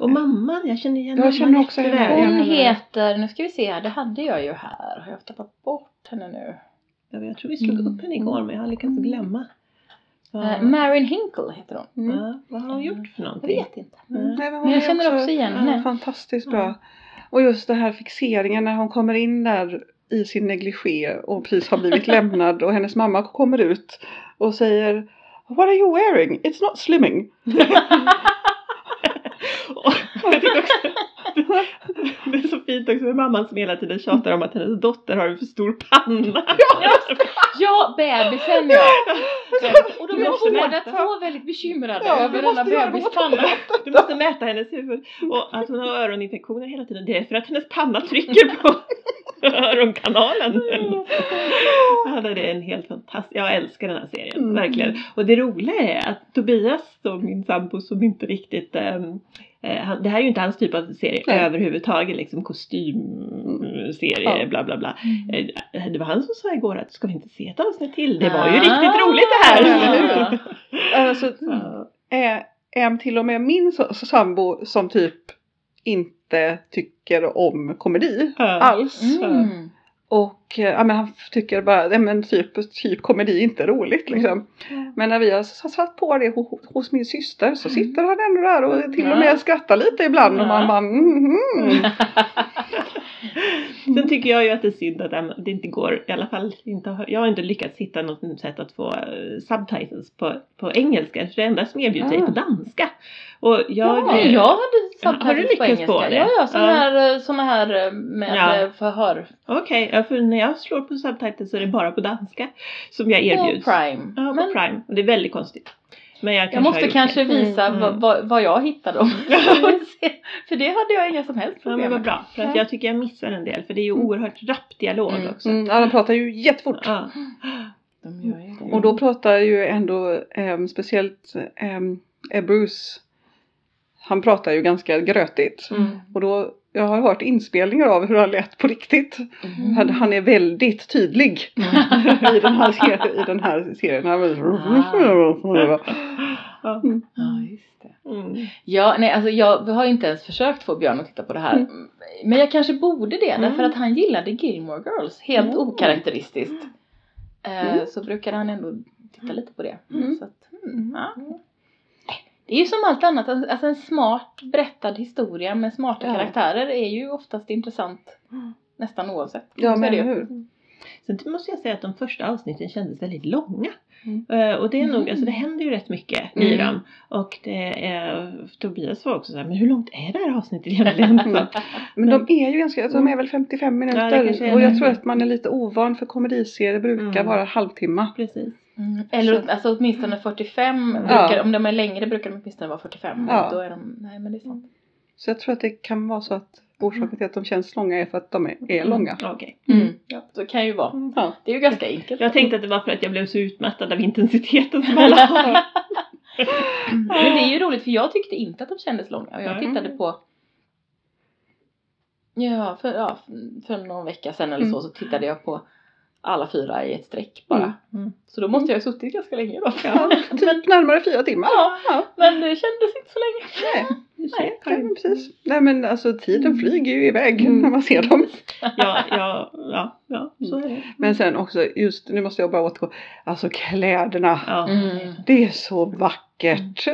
C: Och mamman, jag känner igen
B: Jag känner också henne igen.
A: Hon
B: henne.
A: heter, nu ska vi se här, det hade jag ju här. Har jag tappat bort henne nu?
C: Ja, Jag tror vi slog
A: Mm.
C: upp henne igår men jag har lyckats glömma. Ja.
A: Eh, Marin Hinkle heter hon.
B: Mm.
C: Ja, vad har hon gjort för
A: Jag
C: någonting?
A: vet inte.
C: Ja.
B: Nej, men
A: Men jag känner också igen
B: ja,
A: henne.
B: Fantastiskt bra. Och just den här fixeringen när hon kommer in där i sin negligé och precis har blivit lämnad och hennes mamma kommer ut och säger What are you wearing? It's not slimming.
C: Och jag tycker också, det är så fint också med mamman som hela tiden tjatar om att hennes dotter har en för stor panna.
A: Ja, bebisen ja! Och de är båda två väldigt bekymrade
B: Ja,
A: över denna
B: måste göra
A: bebispanna.
C: Du måste mäta hennes huvud. Och att hon har öroninfektioner hela tiden, det är för att hennes panna trycker på. Öronkanalen. Ja, det är en helt fantastisk, jag älskar den här serien,
B: Mm.
C: verkligen. Och det roliga är att Tobias, då, min sambo som inte riktigt han- det här är ju inte hans typ av serie
B: Nej.
C: överhuvudtaget, liksom kostymserie,
B: Ja.
C: bla bla bla.
A: Mm.
C: Eh, Det var han som sa igår att ska vi inte se ett avsnitt till? Det var ju
A: Ah.
C: riktigt roligt det här!
B: Hur? Alltså,
C: Ja.
B: är, är till och med min sambo som typ inte tycker om komedi
C: Ja.
B: alls.
A: Mm.
B: Och eh, ja, men han tycker bara, nej men typ, typ komedi är inte roligt liksom. Men när vi har satt på det ho- hos min syster så sitter han ändå där och till och med skrattar lite ibland och man
C: Ja.
B: bara mhm.
C: Sen tycker jag ju att det är synd att det inte går, i alla fall inte, jag har inte lyckats hitta något sätt att få eh, subtitles på, på engelska. För det enda som erbjuds är
B: Ah.
C: på danska. Och jag,
A: Ja, jag hade
C: Har du
A: subtitles på
C: lyckats
A: engelska.
C: på det?
A: Ja, ja, såna
C: Ja.
A: här, eh, såna här eh, med
C: Ja.
A: förhör.
C: Okej, ja, för när jag slår på subtitles så är det bara på danska som jag
A: På
C: erbjuds.
A: Prime.
C: Ja, på
A: Men
C: Prime. Och det är väldigt konstigt. Men jag,
A: jag måste kanske
C: det.
A: visa
C: Mm,
A: vad,
C: mm.
A: vad, vad jag hittade om. för det hade jag inga som helst
C: Ja
A: problem
C: men vad
A: med.
C: bra, för att
A: Ja.
C: jag tycker jag missar en del för det är ju
B: Mm.
C: oerhört rapp dialog
A: Mm.
C: också.
B: Mm, ja, de pratar ju jättefort.
C: Ja.
B: Och då pratar ju ändå ehm, speciellt um, Bruce. Han pratar ju ganska grötigt.
A: Mm.
B: Och då, jag har hört inspelningar av hur han lät på riktigt.
A: Mm.
B: Han, han är väldigt tydlig i den här, serien- i den här serien. Han var-
C: Ja.
A: Just det.
C: Mm.
A: Ja, nej, alltså jag har inte ens försökt få Björn att titta på det här.
B: Mm.
A: Men jag kanske borde det, därför
C: Mm.
A: att han gillade Gilmore Girls. Helt
B: Mm.
A: okaraktäristiskt. Eh,
B: Mm.
A: Så brukade han ändå titta lite på det.
B: Mm.
A: Så att, mm, ja. Det är ju som allt annat, alltså en smart berättad historia med smarta
B: Ja.
A: karaktärer är ju oftast intressant nästan oavsett.
B: Ja men hur.
C: Sen måste jag säga att de första avsnitten kändes väldigt långa.
B: Mm.
C: Eh, och det är nog,
A: Mm.
C: alltså det händer ju rätt mycket i
B: Mm.
C: dem. Och det är, Tobias var också så här, men hur långt är det här avsnittet egentligen? Så,
B: Men de är ju ganska, alltså, de är väl 55
C: Ja, det
B: minuter.
C: är
B: och jag tror att man är lite ovan för komediserier brukar
C: Mm.
B: vara halvtimme.
C: precis.
A: Mm. Eller
B: Så-
A: alltså åtminstone 45,
C: Ja.
A: brukar, om de är längre brukar de åtminstone vara 45.
B: Ja.
A: Då är de, nej men det är sant.
B: Så jag tror att det kan vara så att orsaken till att de känns långa är för att de är, är långa.
C: Okej.
A: Mm. Ja, så kan ju vara.
B: Ja.
A: Det är ju ganska enkelt.
C: Jag tänkte att det var för att jag blev så utmattad av intensiteten som alla har.
A: Men det är ju roligt för jag tyckte inte att de kändes långa och jag
C: Mm.
A: tittade på Ja, för, ja, för någon vecka sedan eller så
B: Mm.
A: så tittade jag på alla fyra i ett streck bara.
B: Mm.
C: Mm.
A: Så då måste jag ha suttit ganska länge då.
B: Ja, typ närmare fyra timmar.
A: Ja.
B: Ja.
A: Men det kändes inte så länge.
B: Nej, nej,
C: Karin.
B: men precis. Nej men alltså tiden flyger ju iväg
A: Mm.
B: när man ser dem.
C: Ja, ja, ja, ja, så är det.
B: Men sen också just, nu måste jag bara återgå, alltså kläderna.
C: Ja.
A: Mm.
B: Det är så vackert.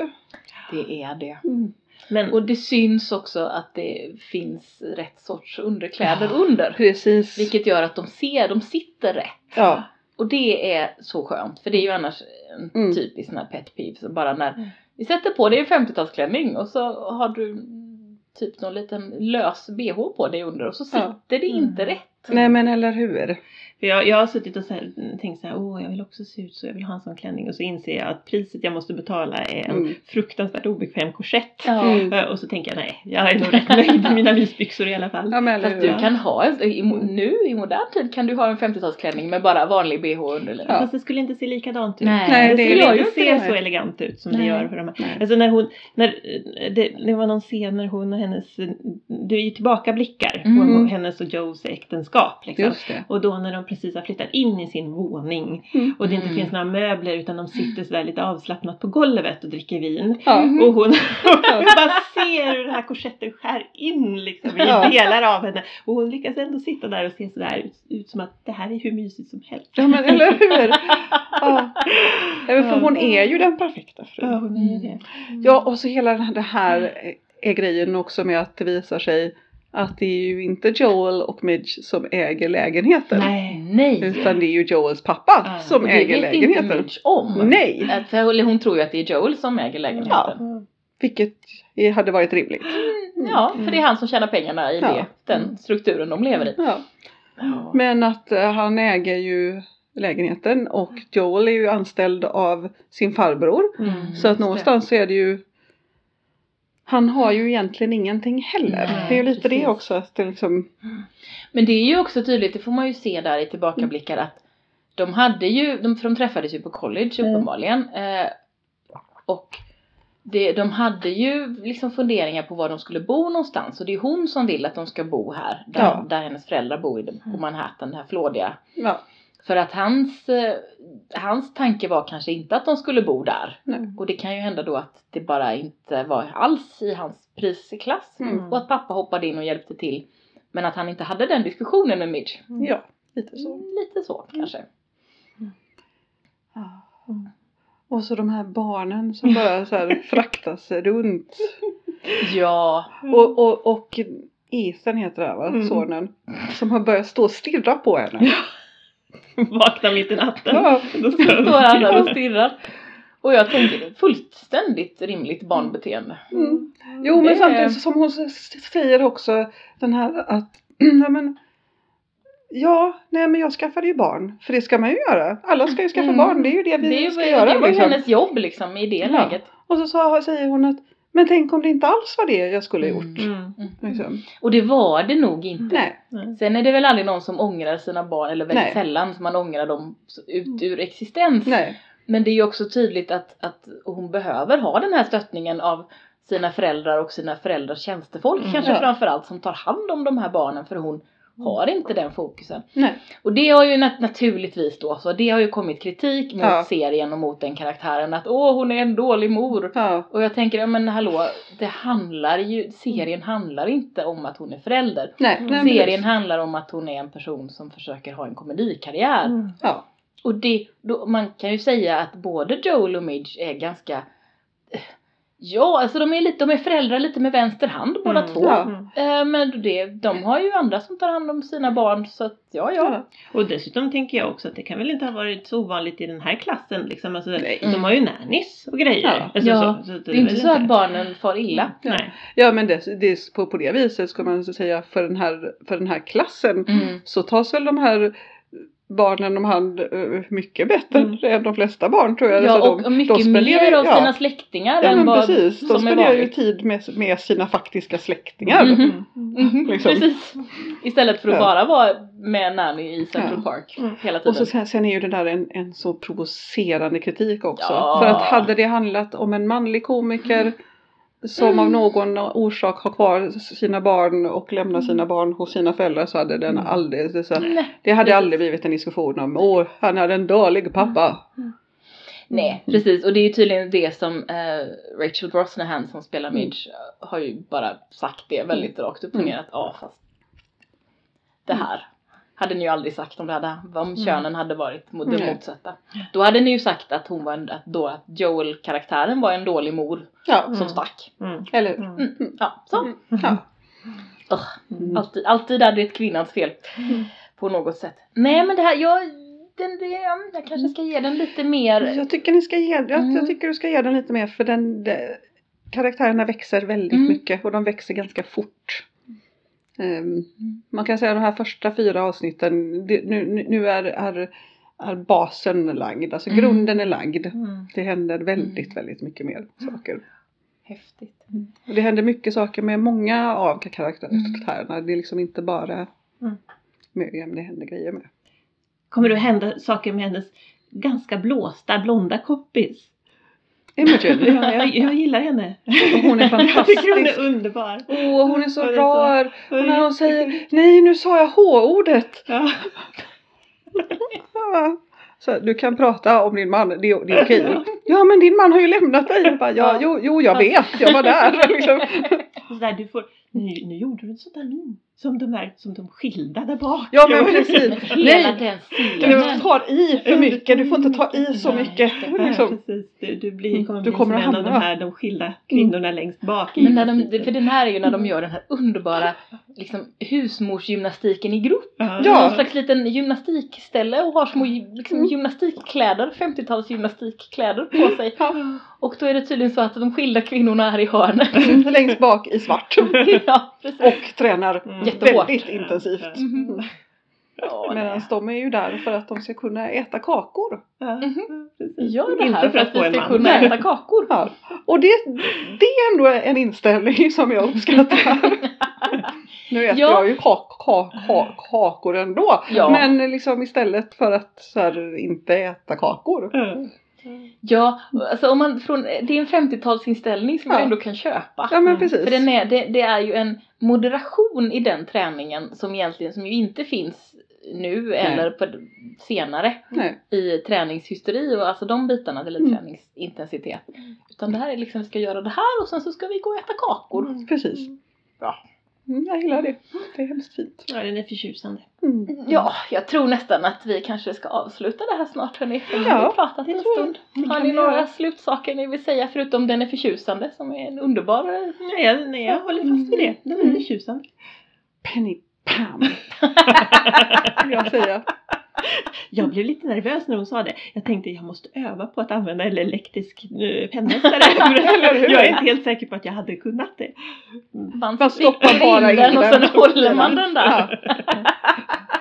A: Det är det.
B: Mm.
C: Men
A: Och det syns också att det finns rätt sorts underkläder under.
B: Precis.
A: Vilket gör att de ser, de sitter rätt.
B: Ja.
A: Och det är så skönt, för det är ju annars en
B: Mm.
A: typisk sån här pet peeve. Så bara när
C: Mm.
A: vi sätter på dig en 50-talsklänning och så har du typ någon liten lös bh på dig under och så sitter
B: Ja.
A: det inte
C: Mm.
A: rätt.
B: Nej men eller hur.
C: För jag, jag har suttit och så här, tänkt så här, åh jag vill också se ut så, jag vill ha en sån klänning. Och så inser jag att priset jag måste betala är en
B: Mm.
C: fruktansvärt obekväm korsett.
A: Ja.
B: Mm.
C: Eh, Och så tänker jag, nej, jag är nog rätt nöjd med mina mysbyxor i alla fall.
B: Ja men
A: Fast du kan ha en, i, mo- nu i modern tid kan du ha en 50-talsklänning med bara vanlig bh under.
B: Ja.
C: Fast det skulle inte se likadant ut.
A: Nej,
B: Nej,
C: det,
B: det
C: skulle inte se
B: det.
C: så elegant ut som det
A: Nej.
C: gör för de här.
B: Nej.
C: Alltså när hon, när, eh, det, det var någon scen när hon och hennes, det är ju tillbakablickar
A: Mm.
C: på hennes och Joes äktenskap. Liksom.
B: Just det.
C: Och då när de precis har flyttat in i sin våning
B: Mm.
C: och det inte
A: Mm.
C: finns några möbler utan de sitter sådär lite avslappnat på golvet och dricker vin.
B: Ja.
A: Mm.
C: Och hon bara ser hur den här korsetten skär in liksom i
B: Ja.
C: delar av henne. Och hon lyckas ändå sitta där och se sådär ut, ut som att det här är hur mysigt som helst.
B: Ja men eller hur. Ja. Ja, för hon är ju den perfekta
C: Ja,
B: frun.
C: hon är det.
B: Ja och så hela den här, det här är- är grejen också med att det visar sig att det är ju inte Joel och Midge som äger lägenheten.
C: Nej.
A: Nej!
B: Utan det är ju Joels pappa
C: Ja.
B: som
A: Och det
B: äger
A: vet inte
B: lägenheten.
A: Midge om.
B: Nej!
A: Att- För eller hon tror ju att det är Joel som äger lägenheten.
B: Vilket hade varit rimligt.
A: Mm, Ja, för det är han som tjänar pengarna i
B: Ja.
A: det, den strukturen de lever i.
B: Ja.
A: Ja.
B: Men att eh, han äger ju lägenheten och Joel är ju anställd av sin farbror.
C: Mm.
B: Så att
A: det.
B: någonstans så är det ju han har ju egentligen ingenting heller.
A: Nej,
B: det är ju lite
A: precis.
B: det också. Att det liksom,
A: Men det är ju också tydligt, det får man ju se där i tillbakablickar att de hade ju, de, för de träffades ju på college
B: Mm.
A: uppenbarligen. Eh, och det, de hade ju liksom funderingar på var de skulle bo någonstans och det är hon som vill att de ska bo här. Där,
B: Ja.
A: där hennes föräldrar bor i, på Manhattan, det här flådiga.
B: ja,
A: För att hans, eh, hans tanke var kanske inte att de skulle bo där.
B: nej.
A: Och det kan ju hända då att det bara inte var alls i hans prisklass.
B: Mm.
A: Och att pappa hoppade in och hjälpte till. Men att han inte hade den diskussionen med Midge.
B: ja, lite så.
A: Mm, Lite så kanske.
B: Ja.
C: Mm.
B: Och så de här barnen som bara så här fraktas runt.
A: Ja.
B: Och, och, och Ethan heter det va,
C: Mm.
B: sonen. Som har börjat stå och stirra på henne.
C: Vakna mitt i natten.
B: Ja.
C: Då
A: Så står han där och stirrar. Och jag tänker fullständigt rimligt barnbeteende.
B: Mm. Jo men
A: Det-
B: samtidigt som hon säger också den här att ja men Ja, nej men jag skaffade ju barn. För det ska man ju göra. Alla ska ju skaffa
A: Mm.
B: barn. Det är ju det vi
A: Det,
B: ska
A: var,
B: göra.
A: det var ju
B: liksom.
A: hennes jobb liksom i det
B: Ja.
A: läget.
B: Och så sa, säger hon att Men tänk om det inte alls var det jag skulle ha gjort.
C: Mm.
A: Mm.
B: Liksom.
A: Och det var det nog inte.
B: Nej.
C: Nej.
A: Sen är det väl aldrig någon som ångrar sina barn, eller väldigt
B: Nej.
A: sällan som man ångrar dem ut ur existens.
B: Nej.
A: Men det är ju också tydligt att, att hon behöver ha den här stöttningen av sina föräldrar och sina föräldrars tjänstefolk
C: Mm.
A: kanske
B: Ja.
A: framförallt som tar hand om de här barnen för hon har inte den fokusen.
B: Nej.
A: Och det har ju nat- naturligtvis då, så det har ju kommit kritik mot
B: Ja.
A: serien och mot den karaktären att åh hon är en dålig mor.
B: Ja.
A: Och jag tänker, ja men hallå, det handlar ju, serien handlar inte om att hon är förälder.
B: Nej. Men
A: Serien handlar om att hon är en person som försöker ha en komedikarriär.
C: Mm.
B: Ja.
A: Och det, då, man kan ju säga att både Joel och Midge är ganska Ja, alltså de är, lite, de är föräldrar lite med vänster hand båda
C: Mm.
A: två.
B: Ja.
A: Eh, men det, de har ju andra som tar hand om sina barn så att ja, ja.
B: Ja.
C: Och dessutom tänker jag också att det kan väl inte ha varit så ovanligt i den här klassen liksom. Alltså,
B: Nej.
C: De har ju nannies och grejer.
B: Ja.
C: Alltså,
A: Ja,
C: så, så
A: Det är inte så att barnen far illa.
C: Nej.
B: Ja men det, det är på, på det viset ska man säga för den här, för den här klassen
A: Mm.
B: så tas väl de här barnen om hand eh, mycket bättre
C: Mm.
B: än de flesta barn tror jag.
A: Ja,
B: Så
A: och,
B: de,
A: och mycket
B: de spenderar-
A: mer av
B: ja.
A: sina släktingar
B: Ja
A: än vad
B: precis, de
A: som är
B: spenderar ju tid med, med sina faktiska släktingar.
A: Mhm.
C: Mm.
A: Mhm,
B: Liksom.
A: Precis. Istället för att
B: Ja.
A: bara vara med nanny i Central
B: Ja.
A: Park
C: Mm.
A: hela tiden.
B: Och så sen, sen är ju det där en, en så provocerande kritik också.
A: Ja.
B: För att hade det handlat om en manlig komiker som av
A: Mm.
B: någon orsak har kvar sina barn och lämnar sina barn hos sina föräldrar så hade den
C: Mm.
B: aldrig, det, så, det hade aldrig blivit en diskussion om åh han är en dålig pappa.
A: Nej, precis. Och det är ju tydligen det som eh, Rachel Brosnahan som spelar
B: Mm.
A: Midge har ju bara sagt det väldigt rakt upp och
B: Mm.
A: ner att ja fast det här hade ni ju aldrig sagt om det hade, om könen hade varit mot det
B: Nej.
A: motsatta. Då hade ni ju sagt att hon var en, att då att Joel-karaktären var en dålig mor
B: Ja,
C: Mm.
A: som stack.
C: Mm.
B: eller hur?
C: Mm.
A: Mm. Ja, så.
B: Mm. Ja. Mm.
A: Alltid, alltid är det ett kvinnans fel. På något sätt. Nej men det här, jag, den, det, jag kanske ska ge den lite mer.
B: Jag tycker ni ska ge, jag,
A: Mm.
B: jag tycker du ska ge den lite mer för den, det, karaktärerna växer väldigt
A: Mm.
B: mycket och de växer ganska fort. Ehm, man kan säga att de här första fyra avsnitten, det, nu, nu- är, är, är basen lagd, alltså
A: Mm.
B: grunden är lagd.
C: Mm.
B: Det händer väldigt,
A: Mm.
B: väldigt mycket mer saker.
A: Häftigt.
B: Och det händer mycket saker med många av karaktärerna. Det är liksom inte bara
C: Mm.
B: Miriam det händer grejer med.
C: Kommer det att hända saker med hennes ganska blåsta blonda kompis?
B: Imogen,
C: Ja, jag, jag gillar henne.
B: och hon är
C: Jag tycker hon
B: fantastisk.
C: är underbar.
B: Åh, hon är så
C: Hon är så-
B: rar! Och när hon säger nej nu sa jag H-ordet!
C: Ja.
B: Så du kan prata om din man, det, det är okej. Ja men din man har ju lämnat dig. Jag bara, ja, jo, jo jag vet, jag var där. Liksom.
C: Så där, du får, nu, nu gjorde du en sån där min. Som de är, som de skilda där bak.
B: Ja men precis.
A: Hela
B: Nej,
A: den
B: du tar i för mycket, du får inte ta i så
A: Nej,
B: mycket.
C: Ja,
B: Liksom.
C: precis. Du, du blir, kommer
B: Du
C: bli
B: kommer
C: som
B: att
C: en av de här de skilda kvinnorna längst bak. i
A: Men när de, för den här är ju när de gör den här underbara liksom, husmorsgymnastiken i grupp.
C: Ja.
B: Ja.
A: Någon slags liten gymnastikställe och har små liksom,
B: Mm.
A: gymnastikkläder, 50-tals gymnastikkläder på sig.
B: Ja.
A: Och då är det tydligen så att de skilda kvinnorna är i hörnet.
B: Mm, Längst bak i svart.
A: ja, precis.
B: Och tränar
C: Mm.
A: Jättehårt.
B: väldigt intensivt.
A: Mhm. Åh,
B: Medan
A: nej.
B: de är ju där för att de ska kunna äta kakor.
C: Ja, precis.
A: Gör det
C: Inte
A: här för att
C: få
A: vi ska kunna äta kakor.
B: Ja. Och det, det är ändå en inställning som jag uppskattar. nu äter
A: Ja.
B: jag ju kak, kak, kak, kakor ändå.
A: Ja.
B: Men liksom istället för att så här, inte äta kakor.
C: Ja.
A: Ja, alltså om man från, det är en 50-talsinställning som
B: Ja.
A: jag ändå kan köpa.
B: Ja men
C: Mm.
B: precis.
A: För den är, det, det är ju en moderation i den träningen som egentligen som ju inte finns nu eller på, senare
B: Nej.
A: i träningshysteri och alltså de bitarna eller
B: Mm.
A: träningsintensitet. Utan det här är liksom vi ska göra det här och sen så ska vi gå och äta kakor.
B: Precis.
A: Bra.
B: Mm, jag gillar det. Det är hemskt fint.
C: Ja, den är förtjusande.
B: Mm.
A: Ja, jag tror nästan att vi kanske ska avsluta det här snart hörni. För
B: Ja,
A: har vi pratat
B: det
A: en stund.
B: Det
A: Har ni några
B: göra.
A: slutsaker ni vill säga förutom den är förtjusande som är en underbar
C: Nej, jag, nej, jag håller fast vid det. Den är
B: Mm.
C: förtjusande.
B: Penny Pam. jag säga.
C: Jag blev lite nervös när hon sa det. Jag tänkte jag måste öva på att använda en elektrisk eh, pennmästare. Jag är inte helt säker på att jag hade kunnat det.
A: Man,
B: Man stoppar bara in
A: den och sen
B: den.
A: håller man den där.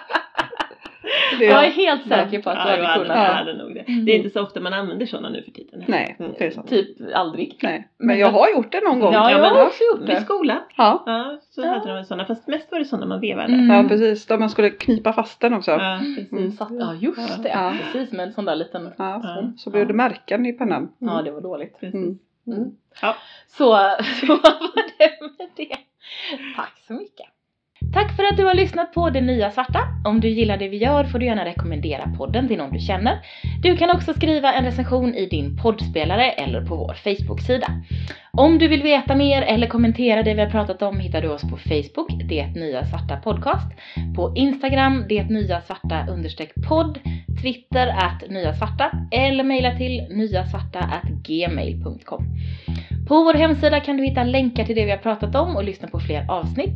B: Det,
A: Jag är helt säker på att du
C: Ja,
A: hade kunnat det.
C: hade nog det.
A: Mm.
C: Det är inte så ofta man använder sådana nu för tiden.
B: Nej,
C: Mm.
B: det är sant.
A: Typ aldrig.
B: Nej. Men jag har gjort det någon gång.
A: Ja, jag har också gjort
C: I
A: det.
C: skolan,
B: Ja,
C: ja, så
A: Ja.
C: hade de sådana. Fast mest var det sådana man vevade.
A: Mm.
B: ja precis. Där man skulle knipa fast den också.
C: Ja, precis.
B: Mm.
A: Satt, ja just det,
B: Ja.
A: precis med en sån där liten
B: Ja,
C: Ja.
B: så blev det märken i pennan. Mm.
A: Ja det var dåligt.
C: precis.
B: Mm.
A: Mm.
C: Ja.
A: Så, så var det med det. Tack så mycket. Tack för att du har lyssnat på Det Nya Svarta. Om du gillar det vi gör får du gärna rekommendera podden till någon du känner. Du kan också skriva en recension i din poddspelare eller på vår Facebook-sida. Om du vill veta mer eller kommentera det vi har pratat om hittar du oss på Facebook, Det Nya Svarta Podcast, på Instagram, Det Nya Svarta understreck podd, Twitter att Nya Svarta eller mejla till nyasvarta gmail.com. På vår hemsida kan du hitta länkar till det vi har pratat om och lyssna på fler avsnitt.